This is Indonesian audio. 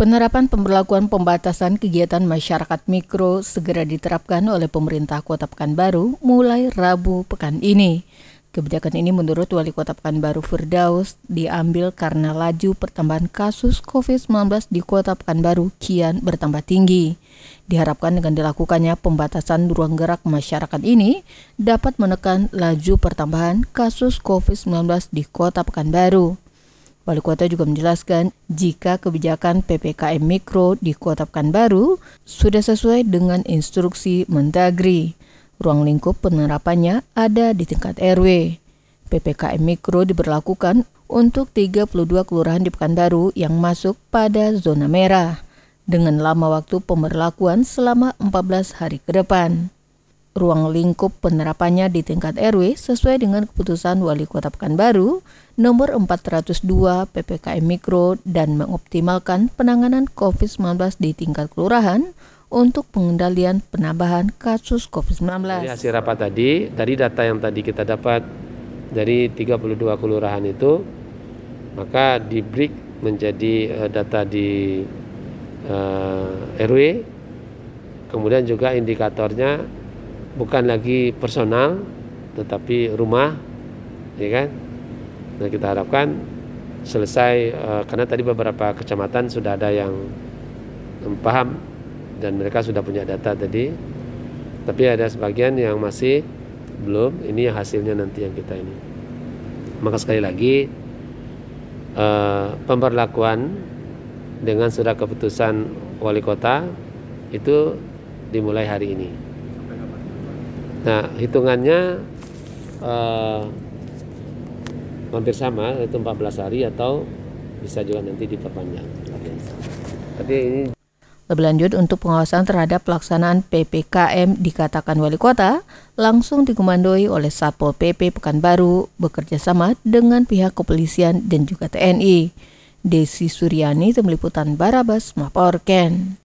Penerapan pemberlakuan pembatasan kegiatan masyarakat mikro segera diterapkan oleh pemerintah Kota Pekanbaru mulai Rabu pekan ini. Kebijakan ini menurut Wali Kota Pekanbaru Firdaus diambil karena laju pertambahan kasus COVID-19 di Kota Pekanbaru kian bertambah tinggi. Diharapkan dengan dilakukannya pembatasan ruang gerak masyarakat ini dapat menekan laju pertambahan kasus COVID-19 di Kota Pekanbaru. Wali kota juga menjelaskan jika kebijakan PPKM Mikro di Kota Pekanbaru sudah sesuai dengan instruksi Mendagri. Ruang lingkup penerapannya ada di tingkat RW. PPKM Mikro diberlakukan untuk 32 kelurahan di Pekanbaru yang masuk pada zona merah dengan lama waktu pemberlakuan selama 14 hari ke depan ruang lingkup penerapannya di tingkat RW sesuai dengan keputusan Wali Kota Pekanbaru nomor 402 PPKM Mikro dan mengoptimalkan penanganan COVID-19 di tingkat kelurahan untuk pengendalian penambahan kasus COVID-19. Dari hasil rapat tadi, dari data yang tadi kita dapat dari 32 kelurahan itu, maka di break menjadi uh, data di uh, eh, RW, kemudian juga indikatornya bukan lagi personal tetapi rumah ya kan? Nah kita harapkan selesai uh, karena tadi beberapa kecamatan sudah ada yang paham dan mereka sudah punya data tadi tapi ada sebagian yang masih belum. Ini hasilnya nanti yang kita ini. Maka sekali lagi uh, pemberlakuan dengan surat keputusan wali kota itu dimulai hari ini Nah, hitungannya uh, hampir sama yaitu 14 hari atau bisa juga nanti diperpanjang. Tapi ini lebih lanjut untuk pengawasan terhadap pelaksanaan PPKM dikatakan wali kota langsung dikomandoi oleh Satpol PP Pekanbaru bekerja sama dengan pihak kepolisian dan juga TNI. Desi Suryani, Tim Liputan Barabas, Maporken.